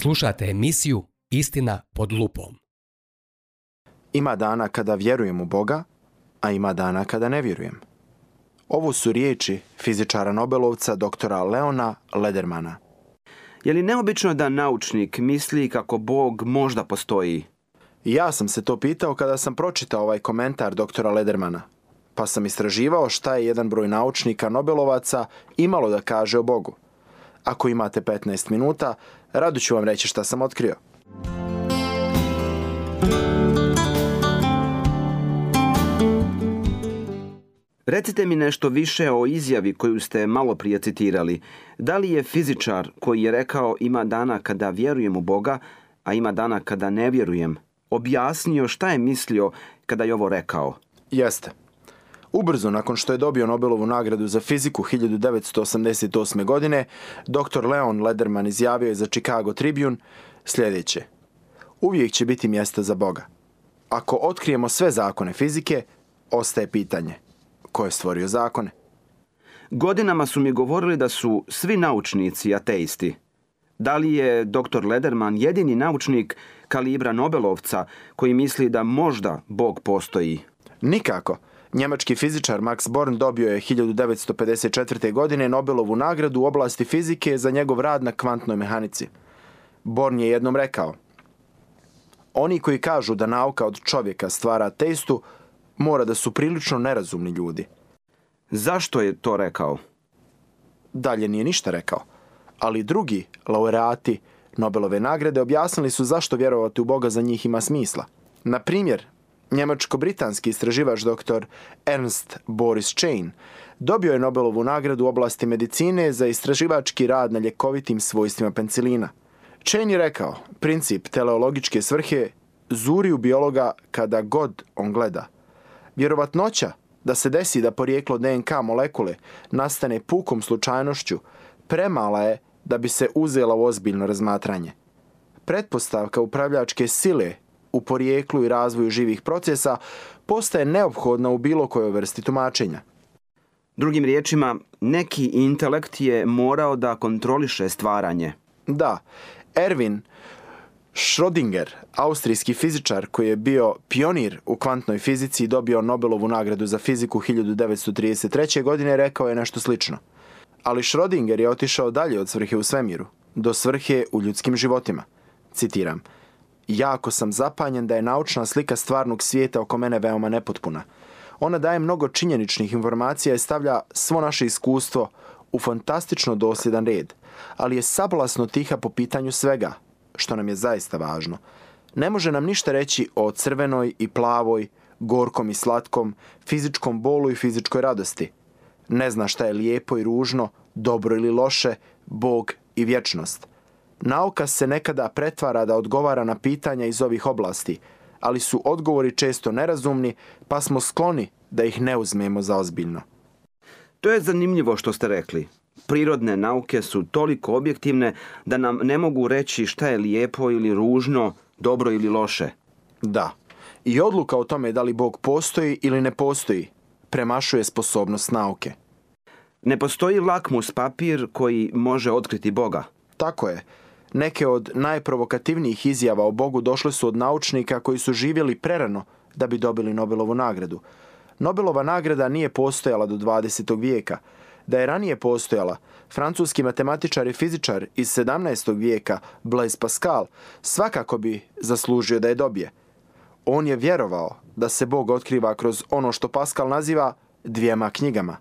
Slušate emisiju Istina pod lupom. Ima dana kada vjerujem u Boga, a ima dana kada ne vjerujem. Ovo su riječi fizičara Nobelovca doktora Leona Ledermana. Je li neobično da naučnik misli kako Bog možda postoji? Ja sam se to pitao kada sam pročitao ovaj komentar doktora Ledermana, pa sam istraživao šta je jedan broj naučnika Nobelovaca imalo da kaže o Bogu. Ako imate 15 minuta, rado ću vam reći šta sam otkrio. Recite mi nešto više o izjavi koju ste malo prije citirali. Da li je fizičar koji je rekao ima dana kada vjerujem u Boga, a ima dana kada ne vjerujem, objasnio šta je mislio kada je ovo rekao? Jeste. Ubrzo nakon što je dobio Nobelovu nagradu za fiziku 1988. godine, dr. Leon Lederman izjavio je za Chicago Tribune sljedeće. Uvijek će biti mjesta za Boga. Ako otkrijemo sve zakone fizike, ostaje pitanje. Ko je stvorio zakone? Godinama su mi govorili da su svi naučnici ateisti. Da li je dr. Lederman jedini naučnik kalibra Nobelovca koji misli da možda Bog postoji? Nikako. Nikako. Njemački fizičar Max Born dobio je 1954. godine Nobelovu nagradu u oblasti fizike za njegov rad na kvantnoj mehanici. Born je jednom rekao Oni koji kažu da nauka od čovjeka stvara testu, mora da su prilično nerazumni ljudi. Zašto je to rekao? Dalje nije ništa rekao. Ali drugi, laureati Nobelove nagrade, objasnili su zašto vjerovati u Boga za njih ima smisla. Na primjer, njemačko-britanski istraživač dr. Ernst Boris Chain dobio je Nobelovu nagradu u oblasti medicine za istraživački rad na ljekovitim svojstvima pencilina. Chain je rekao, princip teleologičke svrhe zuri u biologa kada god on gleda. Vjerovatnoća da se desi da porijeklo DNK molekule nastane pukom slučajnošću, premala je da bi se uzela u ozbiljno razmatranje. Pretpostavka upravljačke sile u porijeklu i razvoju živih procesa, postaje neophodna u bilo kojoj vrsti tumačenja. Drugim riječima, neki intelekt je morao da kontroliše stvaranje. Da, Erwin Schrödinger, austrijski fizičar koji je bio pionir u kvantnoj fizici i dobio Nobelovu nagradu za fiziku 1933. godine, rekao je nešto slično. Ali Schrödinger je otišao dalje od svrhe u svemiru, do svrhe u ljudskim životima. Citiram, Jako sam zapanjen da je naučna slika stvarnog svijeta oko mene veoma nepotpuna. Ona daje mnogo činjeničnih informacija i stavlja svo naše iskustvo u fantastično dosljedan red, ali je sablasno tiha po pitanju svega, što nam je zaista važno. Ne može nam ništa reći o crvenoj i plavoj, gorkom i slatkom, fizičkom bolu i fizičkoj radosti. Ne zna šta je lijepo i ružno, dobro ili loše, bog i vječnost. Nauka se nekada pretvara da odgovara na pitanja iz ovih oblasti, ali su odgovori često nerazumni, pa smo skloni da ih ne uzmemo za ozbiljno. To je zanimljivo što ste rekli. Prirodne nauke su toliko objektivne da nam ne mogu reći šta je lijepo ili ružno, dobro ili loše. Da. I odluka o tome da li Bog postoji ili ne postoji premašuje sposobnost nauke. Ne postoji lakmus papir koji može otkriti Boga. Tako je. Neke od najprovokativnijih izjava o Bogu došle su od naučnika koji su živjeli prerano da bi dobili Nobelovu nagradu. Nobelova nagrada nije postojala do 20. vijeka. Da je ranije postojala, francuski matematičar i fizičar iz 17. vijeka, Blaise Pascal, svakako bi zaslužio da je dobije. On je vjerovao da se Bog otkriva kroz ono što Pascal naziva dvijema knjigama.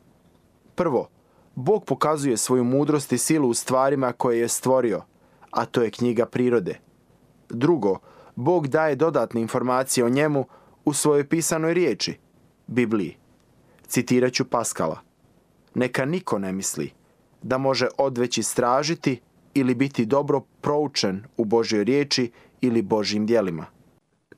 Prvo, Bog pokazuje svoju mudrost i silu u stvarima koje je stvorio – a to je knjiga prirode. Drugo, Bog daje dodatne informacije o njemu u svojoj pisanoj riječi, Bibliji. Citiraću Paskala. Neka niko ne misli da može odveći stražiti ili biti dobro proučen u Božjoj riječi ili Božjim dijelima.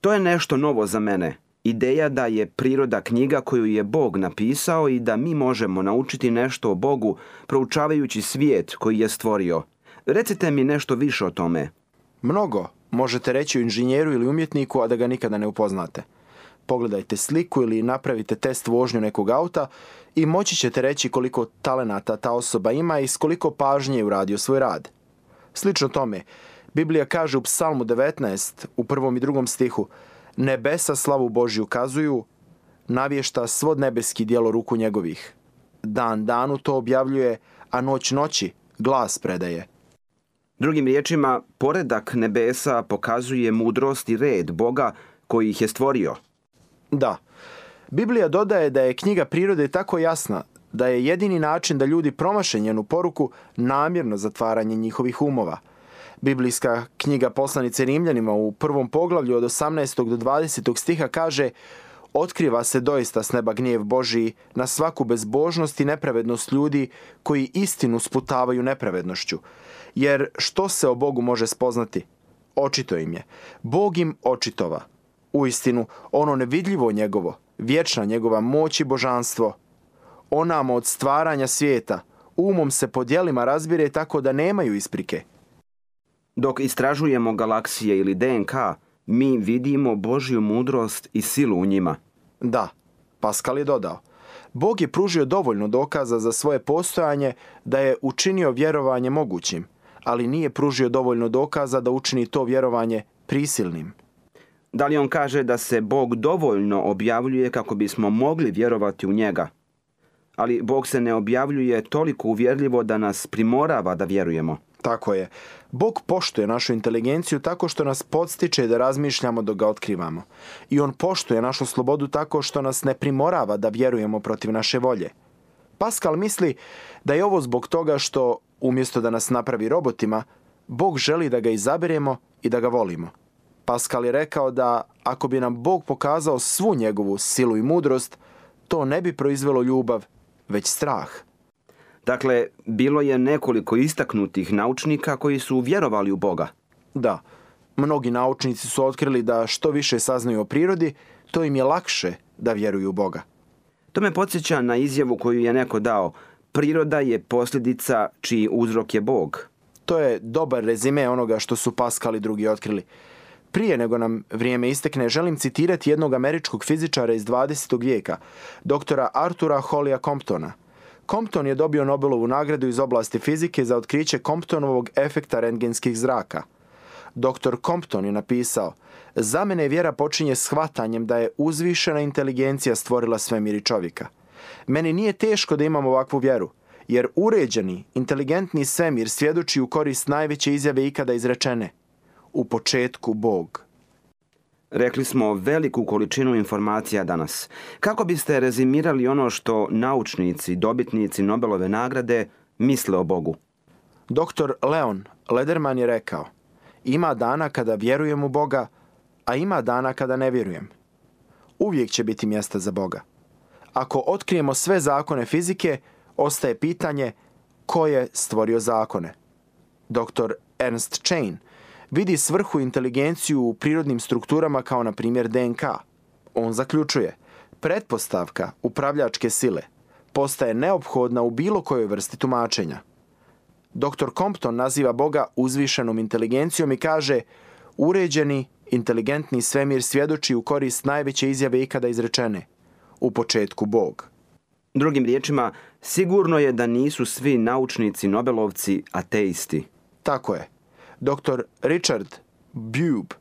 To je nešto novo za mene. Ideja da je priroda knjiga koju je Bog napisao i da mi možemo naučiti nešto o Bogu proučavajući svijet koji je stvorio – Recite mi nešto više o tome. Mnogo. Možete reći o inženjeru ili umjetniku, a da ga nikada ne upoznate. Pogledajte sliku ili napravite test vožnju nekog auta i moći ćete reći koliko talenata ta osoba ima i s koliko pažnje je uradio svoj rad. Slično tome, Biblija kaže u psalmu 19, u prvom i drugom stihu, nebesa slavu Božju kazuju, navješta svod nebeski dijelo ruku njegovih. Dan danu to objavljuje, a noć noći glas predaje. Drugim riječima, poredak nebesa pokazuje mudrost i red Boga koji ih je stvorio. Da. Biblija dodaje da je knjiga prirode tako jasna da je jedini način da ljudi promaše njenu poruku namjerno zatvaranje njihovih umova. Biblijska knjiga poslanice Rimljanima u prvom poglavlju od 18. do 20. stiha kaže otkriva se doista s neba gnjev Božiji na svaku bezbožnost i nepravednost ljudi koji istinu sputavaju nepravednošću. Jer što se o Bogu može spoznati? Očito im je. Bog im očitova. U istinu, ono nevidljivo njegovo, vječna njegova moć i božanstvo. Onamo od stvaranja svijeta, umom se po dijelima razbire tako da nemaju isprike. Dok istražujemo galaksije ili DNK, mi vidimo Božju mudrost i silu u njima. Da, Pascal je dodao. Bog je pružio dovoljno dokaza za svoje postojanje da je učinio vjerovanje mogućim, ali nije pružio dovoljno dokaza da učini to vjerovanje prisilnim. Da li on kaže da se Bog dovoljno objavljuje kako bismo mogli vjerovati u njega? Ali Bog se ne objavljuje toliko uvjerljivo da nas primorava da vjerujemo. Tako je. Bog poštuje našu inteligenciju tako što nas podstiče da razmišljamo dok ga otkrivamo. I on poštuje našu slobodu tako što nas ne primorava da vjerujemo protiv naše volje. Pascal misli da je ovo zbog toga što, umjesto da nas napravi robotima, Bog želi da ga izaberemo i da ga volimo. Pascal je rekao da ako bi nam Bog pokazao svu njegovu silu i mudrost, to ne bi proizvelo ljubav, već strah – Dakle, bilo je nekoliko istaknutih naučnika koji su vjerovali u Boga. Da, mnogi naučnici su otkrili da što više saznaju o prirodi, to im je lakše da vjeruju u Boga. To me podsjeća na izjavu koju je neko dao. Priroda je posljedica čiji uzrok je Bog. To je dobar rezime onoga što su Pascal i drugi otkrili. Prije nego nam vrijeme istekne, želim citirati jednog američkog fizičara iz 20. vijeka, doktora Artura Holija Comptona – Compton je dobio Nobelovu nagradu iz oblasti fizike za otkriće Comptonovog efekta rentgenskih zraka. Dr. Compton je napisao, za mene vjera počinje shvatanjem da je uzvišena inteligencija stvorila svemir i čovjeka. Meni nije teško da imam ovakvu vjeru, jer uređeni, inteligentni svemir svjedoči u korist najveće izjave ikada izrečene. U početku Bog rekli smo veliku količinu informacija danas. Kako biste rezimirali ono što naučnici, dobitnici Nobelove nagrade misle o Bogu? Doktor Leon Lederman je rekao, ima dana kada vjerujem u Boga, a ima dana kada ne vjerujem. Uvijek će biti mjesta za Boga. Ako otkrijemo sve zakone fizike, ostaje pitanje ko je stvorio zakone. Doktor Ernst Chain – vidi svrhu inteligenciju u prirodnim strukturama kao na primjer DNK. On zaključuje, pretpostavka upravljačke sile postaje neophodna u bilo kojoj vrsti tumačenja. Dr. Compton naziva Boga uzvišenom inteligencijom i kaže uređeni, inteligentni svemir svjedoči u korist najveće izjave ikada izrečene, u početku Bog. Drugim riječima, sigurno je da nisu svi naučnici Nobelovci ateisti. Tako je dr. Richard Bube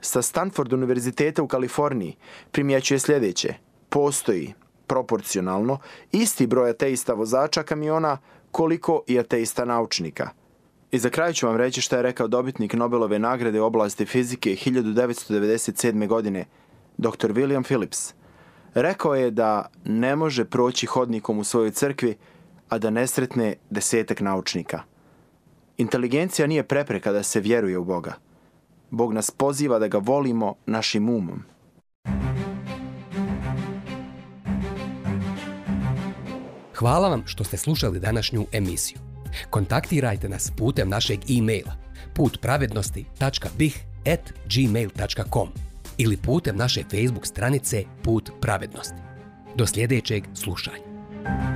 sa Stanford Univerziteta u Kaliforniji primjećuje sljedeće. Postoji, proporcionalno, isti broj ateista vozača kamiona koliko i ateista naučnika. I za kraj ću vam reći što je rekao dobitnik Nobelove nagrade u oblasti fizike 1997. godine, dr. William Phillips. Rekao je da ne može proći hodnikom u svojoj crkvi, a da ne sretne desetak naučnika. Inteligencija nije prepreka da se vjeruje u Boga. Bog nas poziva da ga volimo našim umom. Hvala vam što ste slušali današnju emisiju. Kontaktirajte nas putem našeg e-maila putpravednosti.bih.gmail.com ili putem naše Facebook stranice Put pravednosti. Do sljedećeg slušanja. thank you